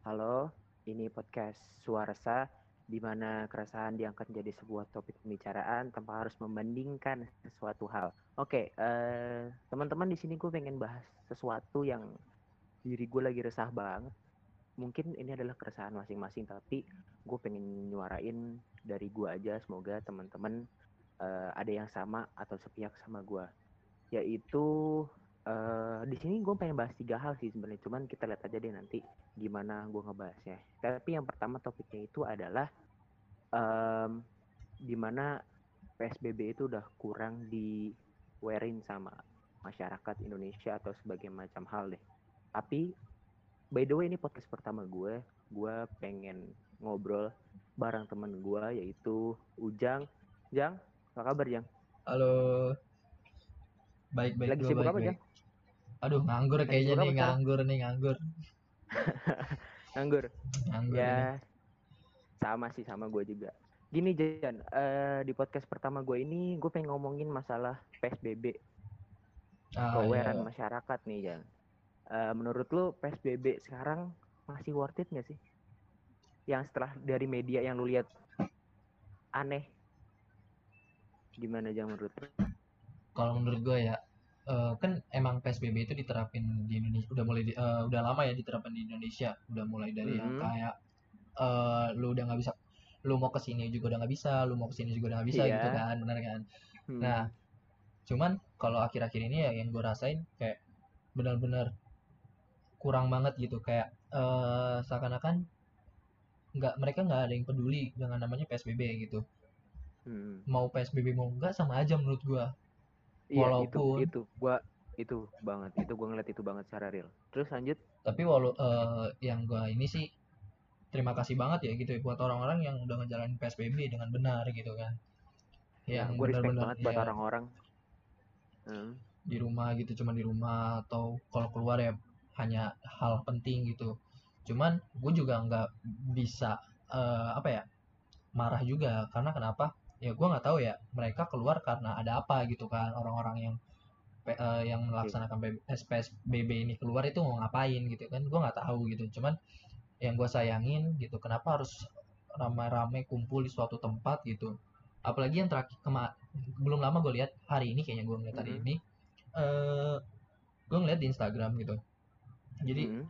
Halo, ini podcast Suarsa, di mana keresahan diangkat menjadi sebuah topik pembicaraan tanpa harus membandingkan sesuatu hal. Oke, eh, teman-teman di sini gue pengen bahas sesuatu yang diri gue lagi resah banget. Mungkin ini adalah keresahan masing-masing, tapi gue pengen nyuarain dari gue aja. Semoga teman-teman eh, ada yang sama atau sepihak sama gue. Yaitu eh di sini gue pengen bahas tiga hal sih sebenarnya, cuman kita lihat aja deh nanti gimana gue ngebahasnya. Tapi yang pertama topiknya itu adalah em di mana PSBB itu udah kurang diwerin sama masyarakat Indonesia atau sebagai macam hal deh. Tapi by the way ini podcast pertama gue, gue pengen ngobrol bareng temen gue yaitu Ujang. Jang, apa kabar Jang? Halo. Baik baik Lagi sibuk apa. Jang? Aduh, nganggur kayaknya nih, nganggur nih, nganggur. Nganggur. Nganggur ini. Ya, sama sih sama gue juga. Gini Jan, eh, di podcast pertama gue ini gue pengen ngomongin masalah PSBB, Ah, keawarean iya. masyarakat nih Jan. Eh, menurut lu PSBB sekarang masih worth it nggak sih? Yang setelah dari media yang lu lihat aneh, gimana Jan menurut lu? Kalau menurut gue ya, eh, kan emang PSBB itu diterapin di Indonesia udah mulai di- eh, udah lama ya diterapin di Indonesia. Udah mulai dari yang Mhm. kayak eh, lu udah nggak bisa lu mau ke sini juga udah nggak bisa, lu mau ke sini juga udah nggak bisa Iya. gitu kan, bener kan? Hmm, Nah, cuman kalau akhir-akhir ini ya yang gue rasain kayak benar-benar kurang banget gitu kayak eh seakan-akan nggak mereka nggak ada yang peduli dengan namanya PSBB gitu hmm. mau PSBB mau enggak sama aja menurut gua Iya Walaupun- itu itu gua itu banget itu gua ngeliat itu banget secara real. Terus lanjut, tapi walau eh, yang gua ini sih terima kasih banget ya gitu ya buat orang-orang yang udah ngejalanin PSBB dengan benar gitu kan yang gue respect benar-benar banget buat ya, orang-orang. Hmm. di rumah gitu cuman di rumah atau kalau keluar ya hanya hal penting gitu cuman gue juga nggak bisa eh, apa ya marah juga karena kenapa ya gue nggak tahu ya mereka keluar karena ada apa gitu kan orang-orang yang eh, yang melaksanakan P- PSBB ini keluar itu mau ngapain gitu kan gue nggak tahu gitu cuman yang gue sayangin gitu kenapa harus ramai-ramai kumpul di suatu tempat gitu apalagi yang terakhir kema belum lama gue lihat hari ini kayaknya gue ngeliat hari Mhm. ini eh gue ngeliat di Instagram gitu jadi Hmm.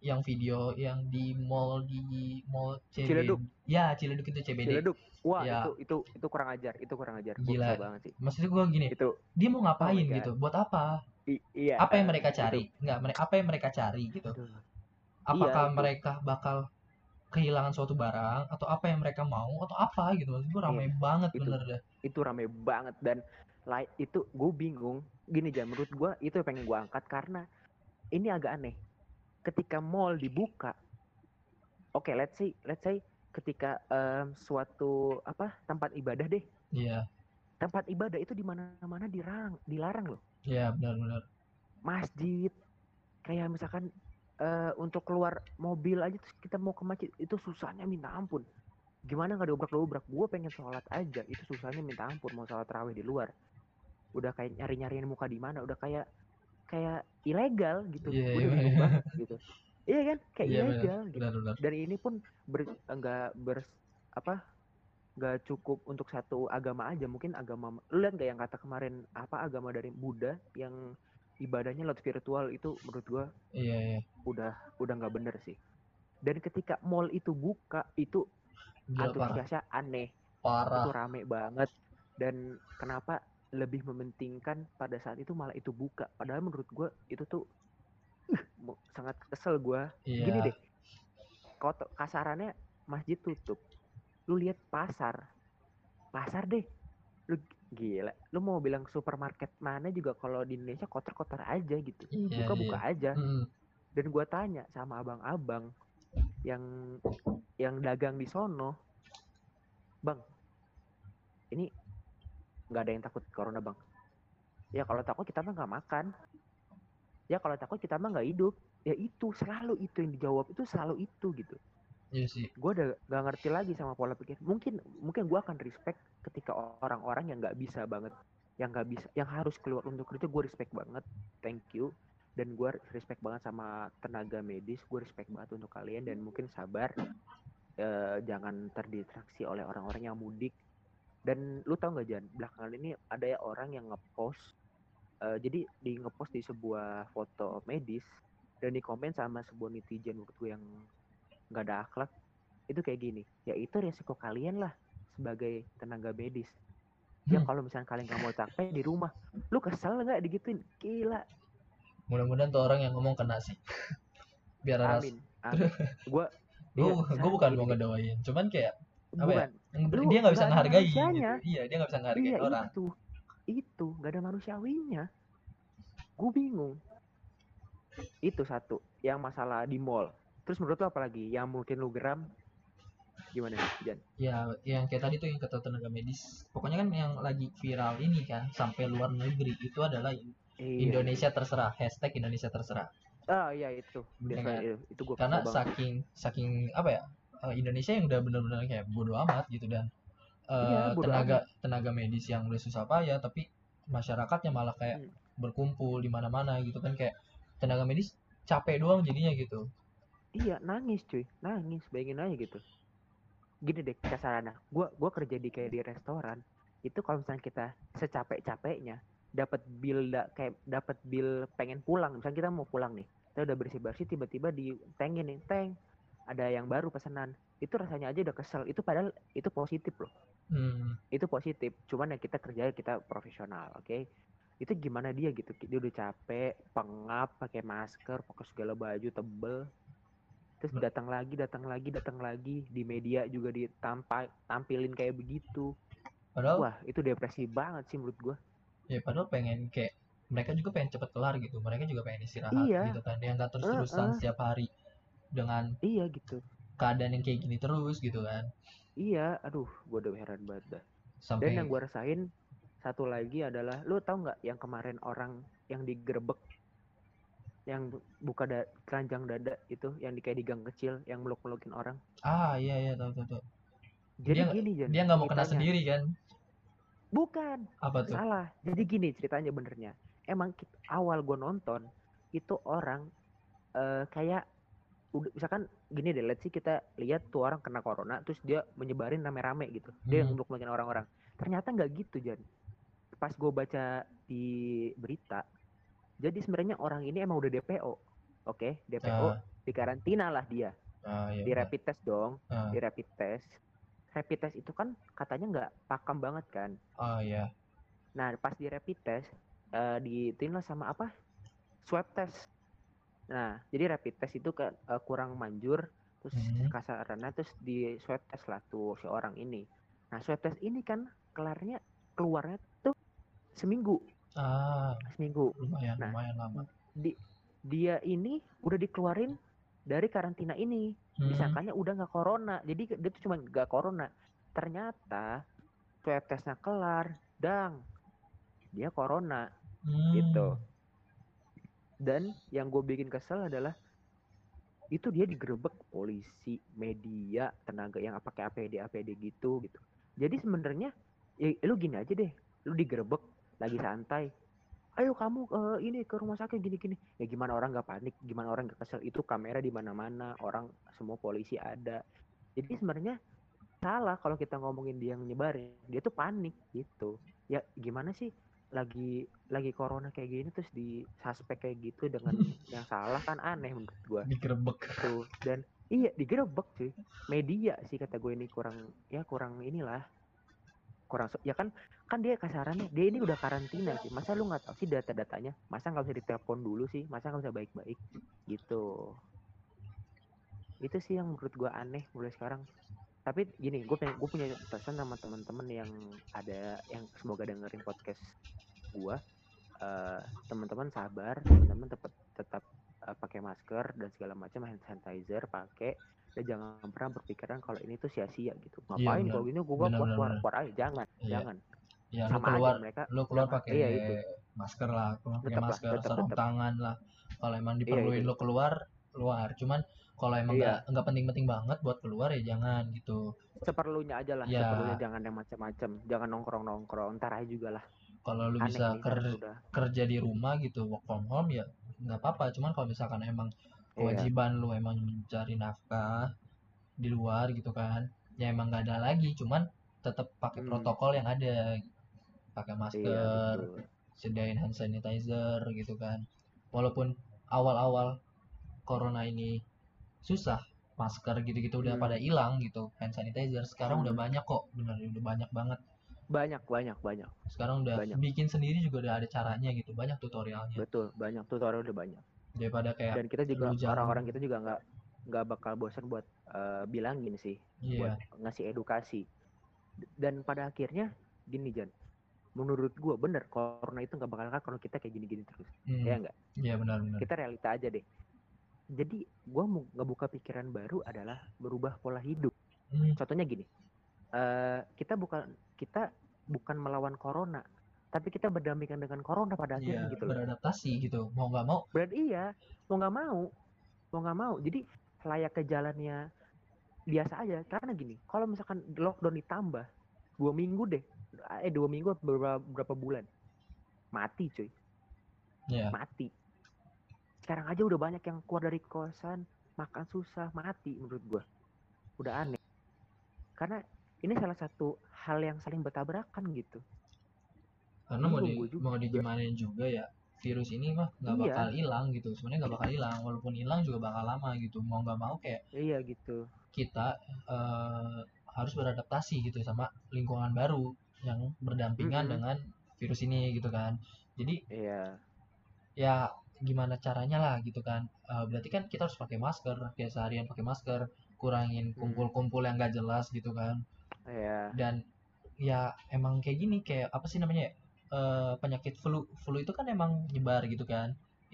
yang video yang di mall di mall CBD Ciledug. ya Ciledug itu CBD Ciledug. Wah, Ya. itu itu itu kurang ajar, itu kurang ajar. Gila. banget sih. maksudnya gue gini Itu dia mau ngapain Oh gitu buat apa i- iya. apa yang mereka itu- cari nggak mere- apa yang mereka cari gitu aduh. apakah itu. mereka bakal kehilangan suatu barang atau apa yang mereka mau atau apa gitu maksud gue ramai banget itu. bener deh itu rame banget dan like itu gue bingung gini aja menurut gue itu yang pengen gue angkat karena ini agak aneh ketika mall dibuka oke let's say let's say ketika em, suatu apa tempat ibadah deh. Iya. Tempat ibadah itu di mana-mana dilarang dilarang loh. Iya benar-benar masjid. Kayak misalkan eh, untuk keluar mobil aja terus kita mau ke masjid itu susahnya minta ampun. Gimana nggak dobrak dobrak gue pengen sholat aja itu susahnya minta ampun mau sholat terawih di luar. Udah kayak nyari nyariin muka di mana udah kayak kayak ilegal gitu. Iya, iya, udah bingung iya. banget gitu iya kan? Kayak iya benar. ilegal gitu benar-benar dan ini pun ber, enggak ber apa nggak cukup untuk satu agama aja. Mungkin agama lu lihat nggak yang kata kemarin apa agama dari Buddha yang ibadahnya lewat virtual itu menurut gua iya iya. udah udah nggak bener sih. Dan ketika mall itu buka itu gila parah. antusiasnya aneh. Parah. Itu rame banget. Dan kenapa lebih mementingkan pada saat itu malah itu buka? Padahal menurut gua itu tuh uh, sangat kesel gua. Iya. Gini deh kotor kasarannya masjid tutup. Lu lihat pasar. Pasar deh. Lu gila. Lu mau bilang supermarket mana juga kalau di Indonesia kotor-kotor aja gitu. Iya buka-buka iya aja. Mm, dan gua tanya sama abang-abang yang yang dagang di sono bang ini nggak ada yang takut corona bang? Ya kalau takut kita mah nggak makan ya kalau takut kita mah nggak hidup. Ya itu selalu itu yang dijawab. Itu selalu itu gitu. Iya sih. Gue udah gak ngerti lagi sama pola pikir. Mungkin mungkin gue akan respect ketika orang-orang yang nggak bisa banget yang nggak bisa yang harus keluar untuk kerja gue respect banget. Thank you. Dan gue respect banget sama tenaga medis gue respect banget untuk kalian. Dan mungkin sabar eh, jangan terdistraksi oleh orang-orang yang mudik. Dan lu tau nggak Jan belakangan ini ada ya orang yang ngepost eh, jadi di ngepost di sebuah foto medis dan di komen sama sebuah netizen gue yang nggak ada akhlak itu kayak gini ya itu resiko kalian lah sebagai tenaga medis. Ya Hmm. kalau misalnya kalian nggak mau capek di rumah lu kesel nggak digituin? Gila. Mudah-mudahan tuh orang yang ngomong kena sih. Biar ras amin amin. Gue gue Iya, bukan mau deh. ngedoain cuman kayak apa ya bukan. Lu dia nggak bisa ngehargai gitu. Iya dia nggak bisa ngehargain iya orang. itu itu nggak ada manusiawinya. Gue bingung. Itu satu yang masalah di mall. Terus menurut lo apa lagi? Yang mungkin lu geram? Gimana Jan? Ya yang kayak tadi tuh yang kata tenaga medis. Pokoknya kan yang lagi viral ini kan sampai luar negeri itu adalah Iya, Indonesia terserah. Hashtag Indonesia terserah. Ah iya itu. Iya Biasa, kan? itu, itu gue karena saking saking apa ya eh, Indonesia yang udah benar-benar kayak bodoh amat gitu dan Iya, bodo tenaga tenaga medis yang udah susah payah tapi masyarakatnya malah kayak Hmm. berkumpul di mana-mana gitu kan kayak tenaga medis capek doang jadinya gitu. Iya nangis cuy. Nangis bayangin aja gitu. Gini deh kasarannya gua gua kerja di kayak di restoran. Itu kalau misalnya kita secapek capeknya dapat bill da, kayak dapat bill pengen pulang. Misalnya kita mau pulang nih kita udah bersih bersih tiba-tiba ditengin nih teng ada yang baru pesanan. Itu rasanya aja udah kesel. Itu padahal itu positif loh hmm, itu positif. Cuman ya kita kerja kita profesional oke? Itu gimana dia gitu? Dia udah capek pengap pakai masker pakai segala baju tebel. Terus datang lagi datang lagi datang lagi. Di media juga ditampai tampilin kayak begitu. Padahal wah itu depresi banget sih menurut gua. Ya padahal pengen kayak mereka juga pengen cepet kelar gitu. Mereka juga pengen istirahat Iya. gitu kan. Yang nggak terus-terusan Heeh. setiap hari dengan iya gitu keadaan yang kayak gini terus gitu kan. Iya aduh gua udah heran banget dah. Sampai dan yang gua rasain satu lagi adalah lu tau nggak yang kemarin orang yang digerebek yang bu- buka da keranjang dada itu yang di kayak di gang kecil yang meluk-melukin orang? Ah iya iya tahu tahu tahu jadi Dia- gini Jan dia nggak mau kena sendiri kan? Bukan apa tuh? salah. Jadi gini ceritanya benernya. Emang kit- awal gue nonton itu orang eh, kayak udah misalkan gini deh let's see kita lihat tuh orang kena corona terus dia menyebarin rame-rame gitu. Dia yang Hmm. untuk orang-orang. Ternyata nggak gitu Jan. Pas gue baca di berita jadi sebenarnya orang ini emang udah DPO oke? DPO Ah, di karantina lah dia. Ah, iya, di rapid test dong Ah, di rapid test. Rapid test itu kan katanya nggak pakam banget kan? Ah, iya. Nah, pas di rapid test, eh di lah sama apa? Swab test. Nah, jadi rapid test itu kan eh, kurang manjur, terus Mhm. kasarannya terus di swab test lah tuh si orang ini. Nah, swab test ini kan kelarnya keluarnya tuh seminggu, ah seminggu. lumayan Nah. lumayan lama Di dia ini udah dikeluarin dari karantina ini. Hmm, Disangkanya udah nggak corona. Jadi dia tuh cuma nggak corona. Ternyata swab testnya kelar, dang. Dia corona. hmm, gitu. Dan yang gue bikin kesel adalah itu dia digerebek polisi, media, tenaga yang pakai APD APD gitu gitu. Jadi sebenarnya ya lu gini aja deh, lu digerebek lagi santai. Ayo kamu eh, ini ke rumah sakit gini-gini. Ya gimana orang nggak panik, gimana orang nggak kesel? Itu kamera di mana-mana, orang semua polisi ada. Jadi sebenarnya salah kalau kita ngomongin dia yang nyebarin, dia tuh panik gitu. Ya gimana sih lagi lagi corona kayak gini terus di suspek kayak gitu dengan yang salah kan aneh menurut gua. Digerebek. Tuh dan iya digerebek cuy. Media sih kata gue ini kurang ya kurang inilah. Kurang ya kan kan dia kasarannya dia ini udah karantina sih masa lu nggak tahu sih data-datanya? Masa nggak bisa ditelepon dulu sih? Masa nggak bisa baik-baik? Gitu. Itu sih yang menurut gua aneh mulai sekarang tapi gini gue pengen gue punya pesan sama teman-teman yang ada yang semoga dengerin podcast gua. Eh teman-teman sabar teman-teman tetap tetap eh, pakai masker dan segala macam hand sanitizer pakai dan jangan pernah berpikiran kalau ini tuh sia-sia gitu. Ngapain benar. kalau gini gua Benar, keluar keluar, aja jangan Iya. jangan. Ya lu sama keluar aja mereka. lu keluar pakai iya itu masker lah pakai masker tetap, sarung tetap. tangan lah. Kalau emang Iya, diperluin itu. lu keluar keluar. Cuman kalau emang Iya. nggak penting-penting banget buat keluar ya jangan gitu seperlunya aja lah Ya. seperlunya jangan yang macam-macam jangan nongkrong nongkrong ntar aja juga lah kalau lu aneh bisa nih ker- udah kerja di rumah gitu work from home ya nggak apa-apa cuman kalau misalkan emang Iya. kewajiban lu emang mencari nafkah di luar gitu kan ya emang nggak ada lagi cuman tetap pakai Hmm. protokol yang ada pakai Iya, masker betul. sediain hand sanitizer gitu kan walaupun awal-awal corona ini susah masker gitu-gitu udah Hmm. pada hilang gitu hand sanitizer sekarang udah Hmm. banyak kok bener udah banyak banget Banyak, banyak, banyak. sekarang udah Banyak. bikin sendiri juga udah ada caranya gitu banyak tutorialnya Betul, banyak tutorial udah banyak. daripada kayak Dan kita juga orang-orang kita juga nggak nggak bakal bosan buat eh, bilangin sih, iya buat ngasih edukasi. Dan pada akhirnya gini Jan, menurut gua bener corona itu nggak bakal kalau kita kayak gini-gini terus, Hmm, ya nggak? iya benar-benar Kita realita aja deh. Jadi gua mau ngebuka pikiran baru adalah berubah pola hidup. Hmm, Contohnya gini, eh kita bukan kita bukan melawan corona, tapi kita berdampingan dengan corona pada iya akhirnya gitu loh. beradaptasi gitu mau nggak mau Berarti iya, mau nggak mau, mau nggak mau. Jadi layak ke jalannya biasa aja. Karena gini, kalau misalkan lockdown ditambah dua minggu deh, eh dua minggu berapa, berapa bulan, mati cuy, ya mati. Sekarang aja udah banyak yang keluar dari kosan, makan susah, mati menurut gua. Udah aneh. Karena ini salah satu hal yang saling bertabrakan gitu. karena mau di juga. mau digimanain juga ya virus ini mah nggak Iya. bakal hilang gitu sebenarnya nggak bakal hilang walaupun hilang juga bakal lama gitu mau nggak mau kayak Iya gitu. kita eh, harus beradaptasi gitu sama lingkungan baru yang berdampingan Mm-mm. dengan virus ini gitu kan jadi Iya. ya gimana caranya lah gitu kan Eh, berarti kan kita harus pakai masker kayak seharian pakai masker kurangin Hmm. kumpul-kumpul yang gak jelas gitu kan Iya. dan ya emang kayak gini kayak apa sih namanya ya? Eh, penyakit flu flu itu kan emang nyebar gitu kan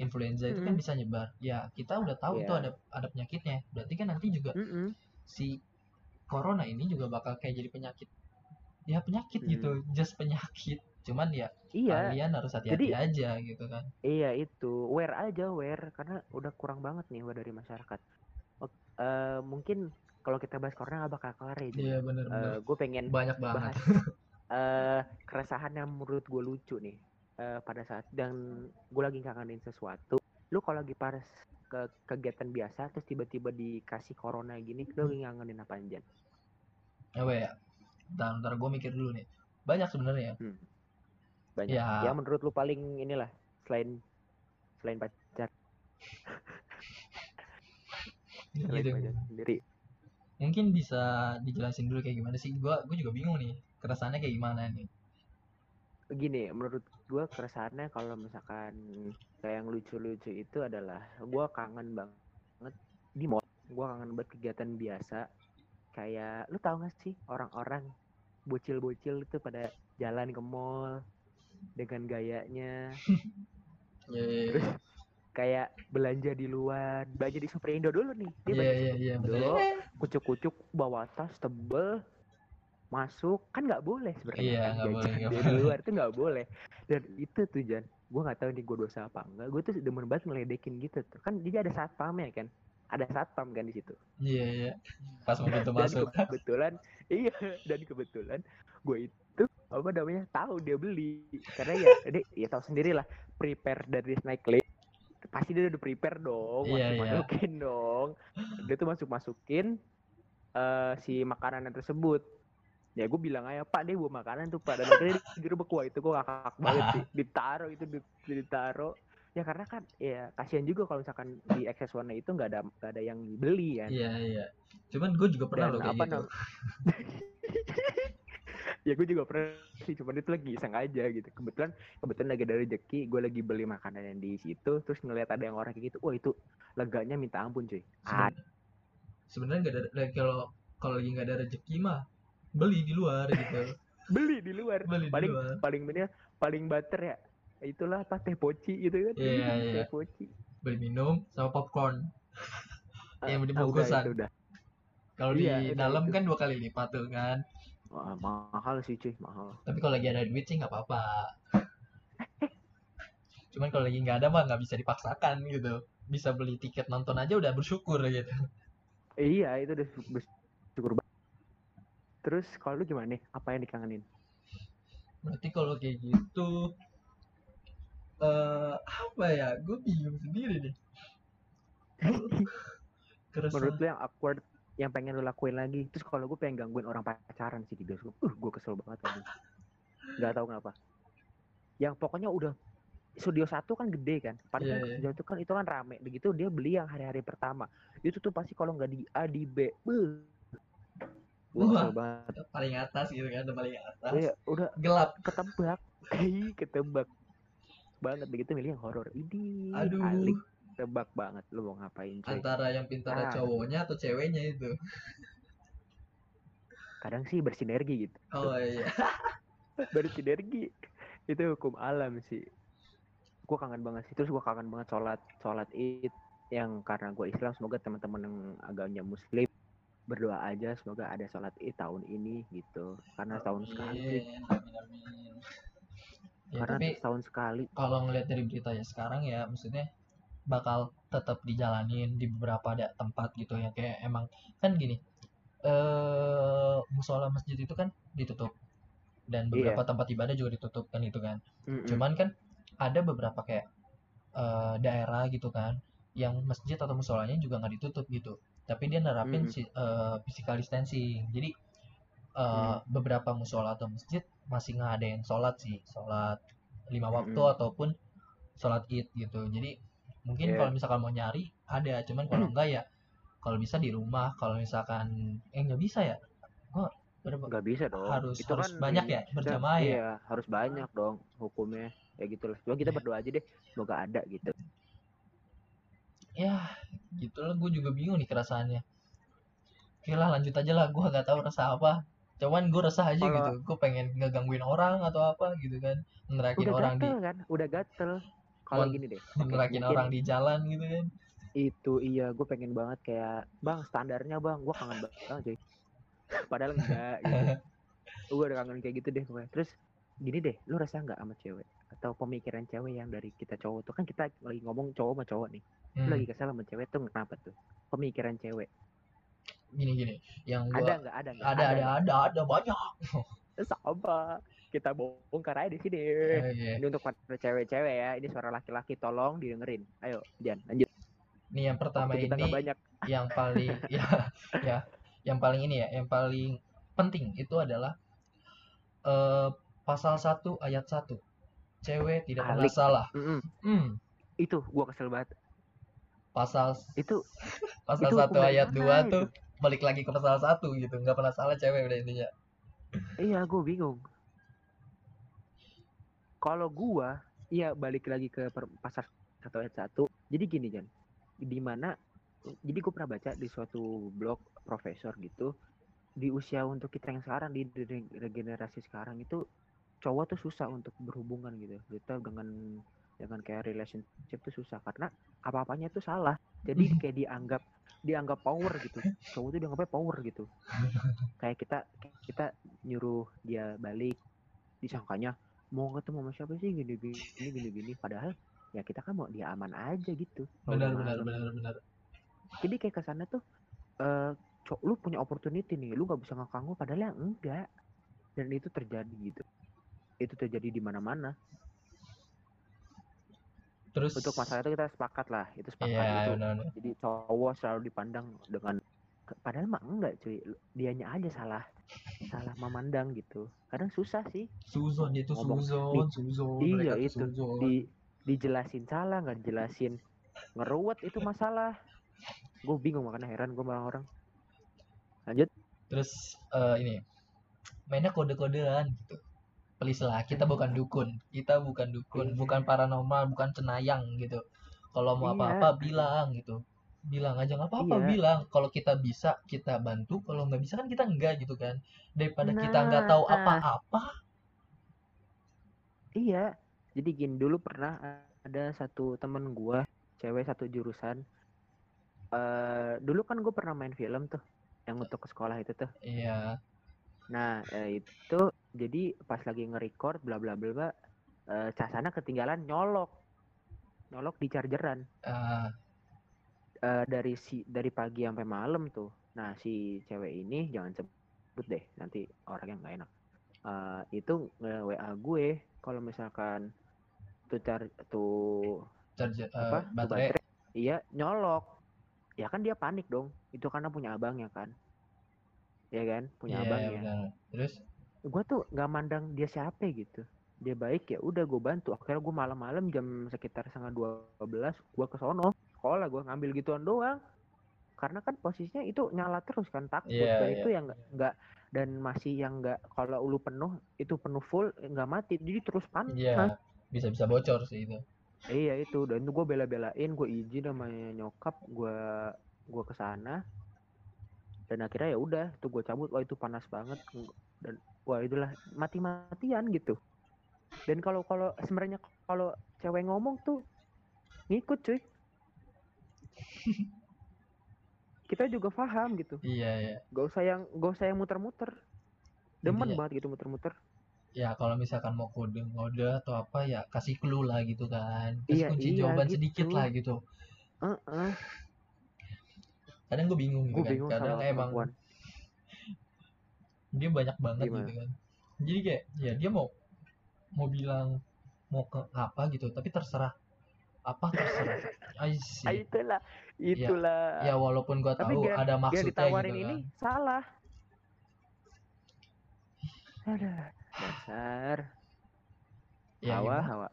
influenza itu kan Mm-mm. bisa nyebar ya kita udah tahu itu Iya. ada ada penyakitnya berarti kan nanti juga Mm-mm. si corona ini juga bakal kayak jadi penyakit ya penyakit Hmm. gitu just penyakit cuman ya Iya. kalian harus hati-hati Jadi- aja gitu kan Iya itu, wear aja wear karena udah kurang banget nih dari masyarakat. Eh, mungkin kalau kita bahas corona nggak bakal kelar ya. iya bener-bener gue pengen banyak banget bahas eh keresahan yang menurut gue lucu nih eh, pada saat dan gue lagi kangenin sesuatu. Lu kalau lagi pas ke kegiatan biasa terus tiba-tiba dikasih corona gini, lu lagi kangenin apa aja? apa ya ntar, ntar gue mikir dulu nih banyak sebenarnya Banyak. Ya. Ya menurut lu paling inilah selain selain pacar, selain gitu pacar sendiri. mungkin bisa dijelasin dulu kayak gimana sih gua gue juga bingung nih keresahannya kayak gimana nih gini menurut gue keresahannya kalau misalkan kayak yang lucu-lucu itu adalah gue kangen banget di mall gue kangen banget kegiatan biasa kayak lu tau gak sih orang-orang bocil-bocil itu pada jalan ke mall dengan gayanya. Iya iya iya. kayak belanja di luar belanja di Superindo dulu nih dia iya belanja iya iya betul. Dulu, kucuk-kucuk bawa tas tebel masuk. Kan nggak boleh sebenarnya Iya, kan, boleh, luar tuh nggak boleh. Dan itu tuh Jan gue nggak tahu nih gue dosa apa enggak. Gue tuh demen banget ngeledekin gitu tuh. Kan jadi ada satpamnya kan ada satpam kan di situ. Iya iya. Pas mau pintu masuk. kebetulan iya dan kebetulan gue itu apa namanya? Tahu dia beli. Karena ya dia ya tahu sendiri lah prepare dari naik lift pasti dia udah prepare dong Iya, masuk masukin dong. Dia tuh masuk masukin eh si makanan tersebut. Ya gue bilang aja pak dia bawa makanan tuh pak. Dan akhirnya di wah itu gue ngakak banget sih. Ditaruh itu di- ditaruh. Ya karena kan ya kasihan juga kalau misalkan di access warna itu nggak ada nggak ada yang beli kan. Iya iya. Cuman gue juga pernah dan loh kayak apa gitu ya gue juga pernah sih cuman itu lagi iseng aja gitu. Kebetulan kebetulan lagi ada rezeki gue lagi beli makanan yang di situ terus ngelihat ada yang orang kayak gitu wah itu leganya minta ampun cuy. Ah, Seben- sebenarnya nggak ada like, kalau kalau lagi nggak ada rezeki mah beli di luar gitu. Beli di luar. Beli di paling luar. paling bener paling butter ya. Itulah apa teh poci gitu kan? Iya, iya. teh poci. Beli minum sama popcorn. Yang Ah, udah, kalau Iya, di udah dalam itu. kan dua kali lipat tuh kan Wah, mahal sih cuy mahal. Tapi kalau lagi ada duit sih nggak apa-apa. Cuman kalau lagi nggak ada mah nggak bisa dipaksakan gitu. Bisa beli tiket nonton aja udah bersyukur gitu. Iya itu udah bersyukur banget terus kalau lu gimana nih? Apa yang dikangenin? Berarti kalau kayak gitu eh apa ya? Gue bingung sendiri deh. Menurut lu yang awkward yang pengen lu lakuin lagi. Terus kalau gue pengen gangguin orang pacaran sih di bioskop uh gue kesel banget tadi nggak tahu kenapa. Yang pokoknya udah studio satu kan gede kan? Padahal Iya, iya. studio itu kan itu kan rame. Begitu dia beli yang hari-hari pertama. Itu tuh pasti kalau nggak di A di B beuh. gue Wah. kesel banget. paling atas gitu kan udah paling atas. Iya, udah gelap. ketebak. Ih, ketebak. Banget begitu milih yang horor. Ini Aduh. alik tebak banget lu mau ngapain coy. Antara yang pintar Ah. cowoknya atau ceweknya itu. Kadang sih bersinergi gitu. Oh iya. Bersinergi. Itu hukum alam sih. Gue kangen banget sih. Terus gue kangen banget sholat sholat id yang karena gue Islam. Semoga teman-teman yang agamanya Muslim berdoa aja semoga ada sholat id tahun ini gitu. Karena tahun sekali. Amin, amin, amin. ya, karena tapi tahun sekali. kalau ngelihat dari berita ya sekarang ya maksudnya bakal tetap dijalanin di beberapa ada tempat gitu ya. Kayak emang kan gini eh musola masjid itu kan ditutup dan beberapa tempat ibadah juga ditutup kan itu kan. Mm-mm. cuman kan ada beberapa kayak eh, daerah gitu kan yang masjid atau musolanya juga nggak ditutup gitu. Tapi dia nerapin Mm-mm. si, eh, physical distancing. Jadi eh, beberapa musola atau masjid masih ngadain sholat sih. Sholat lima waktu Mm-mm. ataupun sholat id gitu. Jadi mungkin Yeah. kalau misalkan mau nyari ada. Cuman kalau enggak ya kalau bisa di rumah kalau misalkan eh nggak bisa ya? Gua berapa? Nggak bisa dong. Harus- itu harus kan banyak ya, berjamaah ya? iya harus banyak dong hukumnya ya gitu lah. Cuma kita Iya. berdoa aja deh semoga ada gitu. Ya gitu lah gue juga bingung nih kerasaannya oke lah lanjut aja lah. Gue gak tahu rasa apa. Cuman gue resah aja Kalau- gitu. Gue pengen ngegangguin orang atau apa gitu kan. Nerakin udah orang di gatel kan? Udah gatel kalau gini deh mungkin orang di jalan gitu kan. Itu iya gue pengen banget kayak bang standarnya bang. Gue kangen banget cuy padahal enggak gitu. Gue udah kangen kayak gitu deh gue terus gini deh lu rasa nggak sama cewek? Atau pemikiran cewek yang dari kita cowok tuh? Kan kita lagi ngomong cowok sama cowok nih. Lu Hmm, lagi kesal sama cewek tuh kenapa tuh? Pemikiran cewek. Gini gini. Yang ada gua nggak? Ada nggak? Ada ada nggak? ada ada banyak. Sama kita bongkar aja di sini. Eh, iya. ini untuk para cewek-cewek ya. Ini suara laki-laki tolong didengerin. Ayo Jan lanjut. Nih yang pertama Waktu kita ini banyak. yang paling ya ya yang paling ini ya yang paling penting itu adalah eh pasal 1 ayat 1 cewek tidak pernah salah. Mm-mm. hmm. Itu gua kesel banget. Pasal itu pasal Itu 1 hukum dari ayat 2 mana tuh balik lagi ke pasal 1 gitu. Nggak pernah salah cewek udah intinya. Iya gue bingung kalau gua iya balik lagi ke pasar satu ayat satu. Jadi gini Jan di mana jadi gue pernah baca di suatu blog profesor gitu di usia untuk kita yang sekarang di regenerasi sekarang itu cowok tuh susah untuk berhubungan gitu. Kita dengan dengan kayak relationship tuh susah. Karena apa-apanya tuh salah. Jadi kayak dianggap dianggap power gitu. Cowok tuh dianggapnya power gitu. Kayak kita kita nyuruh dia balik. Disangkanya mau ketemu sama siapa sih gini gini gini gini, gini. padahal ya kita kan mau dia aman aja gitu. Benar benar benar benar. Jadi kayak ke sana tuh eh cok lu punya opportunity nih lu nggak bisa ngekang padahal ya enggak. Dan itu terjadi gitu. Itu terjadi di mana-mana. Terus untuk masalah itu kita sepakat lah itu sepakat iya itu jadi cowok selalu dipandang dengan padahal mah enggak cuy. Dianya aja salah salah memandang gitu. Kadang susah sih. Suzon itu Ngomong, suzon suzon. iya, itu. suzon. di dijelasin salah nggak dijelasin ngeruwet itu masalah. Gue bingung makanya heran gue sama orang lanjut. Terus eh, ini. Mainnya kode-kodean gitu. Please lah kita bukan dukun. Kita bukan dukun Iya. bukan paranormal bukan cenayang gitu. Kalau mau Iya. apa-apa bilang gitu bilang aja nggak apa-apa Iya. bilang kalau kita bisa kita bantu kalau nggak bisa kan kita enggak gitu kan. Daripada kita nggak tahu Nah. apa-apa. Iya. Jadi gini dulu pernah ada satu temen gue cewek satu jurusan eh dulu kan gue pernah main film tuh yang untuk ke sekolah itu tuh. Iya. Nah eh, itu jadi pas lagi nge-record bla bla bla bla eh, casana ketinggalan nyolok. Nyolok di chargeran. Ah, eh, dari si dari pagi sampai malam tuh. Nah si cewek ini jangan sebut deh nanti orang yang nggak enak. Eh, itu nge WA gue kalau misalkan tuh car tuh charger eh, apa tuh baterai. iya nyolok. Ya kan dia panik dong itu karena punya abangnya kan. Ya kan punya Iya, abangnya benar. terus? Gue tuh nggak mandang dia siapa gitu. Dia baik ya udah gue bantu. Akhirnya gue malam-malam jam sekitar setengah dua belas gue ke sono sekolah gue ngambil gituan doang. Karena kan posisinya itu nyala terus kan takut. Dan iya. itu yang nggak dan masih yang nggak kalau lu penuh itu penuh full nggak mati. Jadi terus panas. Iya bisa bisa bocor sih itu. Iya itu. Dan itu gue bela-belain gue izin sama nyokap gue gue ke sana. Dan akhirnya ya udah tuh gue cabut. Wah itu panas banget. Dan wah itulah mati-matian gitu. Dan kalau kalau sebenarnya kalau cewek ngomong tuh ngikut cuy kita juga paham gitu. Iya iya. Gak usah yang gak usah yang muter-muter. Demen Intinya- banget gitu muter-muter. Ya kalau misalkan mau kode ngode atau apa ya kasih clue lah gitu kan. Kasih Iya, kunci iya, jawaban sedikit gitu. lah gitu. Heeh, kadang gue bingung gitu gue kan. bingung kadang emang perempuan. Dia banyak banget Gimana? gitu kan. Jadi kayak ya dia mau mau bilang mau ke apa gitu tapi terserah apa terserah. Ah, itulah. Itulah. ya walaupun gua Tapi tahu dia- ada maksudnya ditawarin gitu ini kan salah. Ada dasar. Ya hawa gimana? hawa.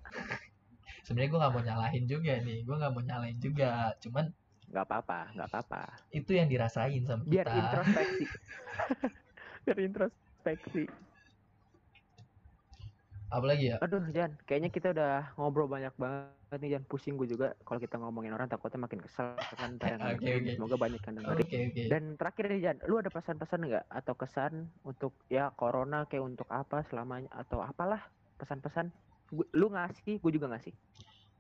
Sebenarnya gua nggak mau nyalahin juga nih. Gua nggak mau nyalahin juga. Cuman nggak apa-apa nggak apa-apa. itu yang dirasain sama biar kita. introspeksi. Biar introspeksi apalagi ya aduh Jan kayaknya kita udah ngobrol banyak banget nih Jan pusing gue juga kalau kita ngomongin orang takutnya makin kesel kan dengerin. oke. semoga banyak yang dengerin oke oke dan terakhir nih Jan lu ada pesan-pesan nggak atau kesan untuk ya corona kayak untuk apa selamanya atau apalah pesan-pesan lu ngasih gue juga ngasih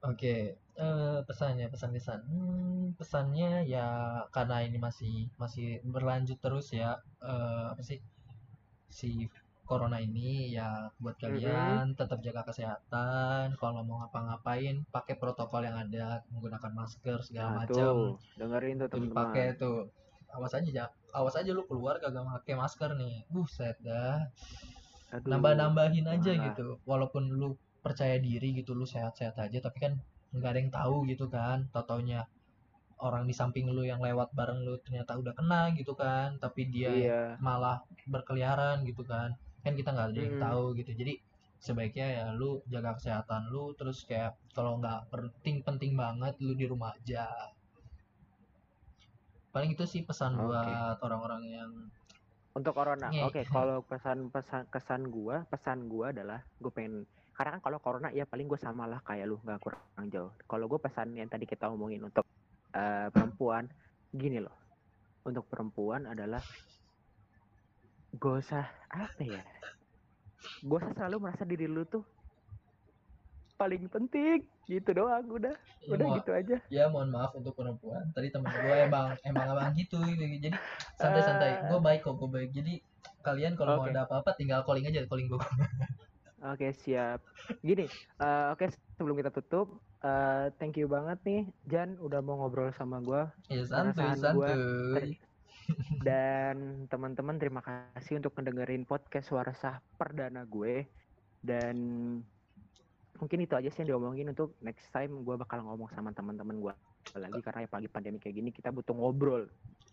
Oke, eh, pesannya pesan-pesan. Hmm, pesannya ya karena ini masih masih berlanjut terus ya. eh, apa sih si corona ini ya buat kalian tetap jaga kesehatan. Kalau mau ngapa-ngapain pakai protokol yang ada, menggunakan masker segala nah macam. dengerin tuh Itu teman-teman. dipakai tuh. Awas aja, Ja- awas aja lu keluar kagak pakai masker nih. Buset dah. Aduh, nambah-nambahin aja gitu. Walaupun lu percaya diri gitu lu sehat-sehat aja tapi kan nggak ada yang tahu gitu kan. Tau-taunya orang di samping lu yang lewat bareng lu ternyata udah kena gitu kan. Tapi dia iya. malah berkeliaran gitu kan kan kita nggak ada yang Mm-mm. tahu gitu jadi sebaiknya ya lu jaga kesehatan lu terus kayak kalau nggak penting-penting banget lu di rumah aja paling itu sih pesan Oke. buat orang-orang yang untuk corona Nge. oke kalau pesan pesan kesan gua pesan gua adalah gue pengen karena kan kalau corona ya paling gue sama lah kayak lu nggak kurang jauh kalau gue pesan yang tadi kita omongin untuk eh, perempuan gini loh untuk perempuan adalah gak usah apa ya? Gak usah selalu merasa diri lu tuh paling penting gitu doang udah. Ya, udah mau- gitu aja. ya mohon maaf untuk perempuan. Tadi temen gue emang emang abang gitu, gitu jadi santai-santai. Gue baik kok gue baik. Jadi kalian kalau mau Oke. ada apa-apa tinggal calling aja calling gue Oke siap. Gini, eh, oke sebelum kita tutup, eh, thank you banget nih Jan udah mau ngobrol sama gua. Ya santuy santuy dan teman-teman terima kasih untuk mendengarin podcast suara sah perdana gue. Dan mungkin itu aja sih yang diomongin untuk next time gue bakal ngomong sama teman-teman gue lagi. Karena ya pagi pandemi kayak gini kita butuh ngobrol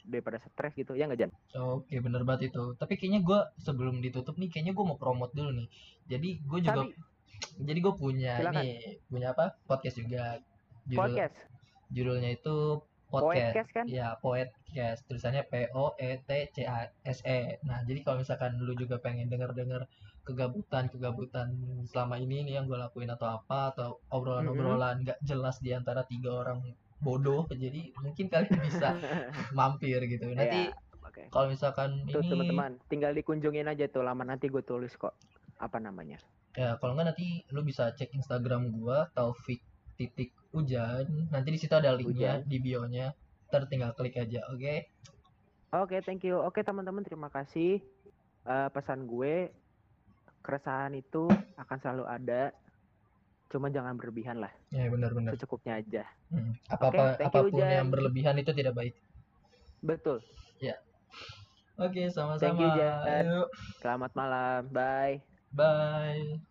daripada stres gitu. Ya nggak Jan? oke bener banget itu. Tapi kayaknya gue sebelum ditutup nih kayaknya gue mau promote dulu nih. Jadi gue juga jadi gue punya Silakan. nih punya apa? Podcast juga. Judul, podcast, judulnya itu podcast podcast kan? Ya, Poetcast. Tulisannya P O E T C A S E. Nah, jadi kalau misalkan lu juga pengen denger-denger kegabutan-kegabutan selama ini nih yang gue lakuin atau apa atau obrolan-obrolan nggak jelas di antara tiga orang bodoh, jadi mungkin kalian bisa mampir gitu. Nanti Ya, oke. kalau misalkan Tuh ini teman-teman, tinggal dikunjungin aja tuh laman nanti gue tulis kok apa namanya. ya kalau nggak nanti lu bisa cek Instagram gua Taufik titik hujan. Nanti di situ ada linknya di bio-nya. Ntar tinggal klik aja, oke? Oke, thank you. Oke, teman-teman, terima kasih. Eh, pesan gue, keresahan itu akan selalu ada. Cuma jangan berlebihan lah, Ya benar-benar. secukupnya aja. Hmm. Apa-apa you, apa pun Jan. yang berlebihan itu tidak baik. Betul. Oke, Thank sama-sama. you, Jan. Selamat malam. Bye. bye.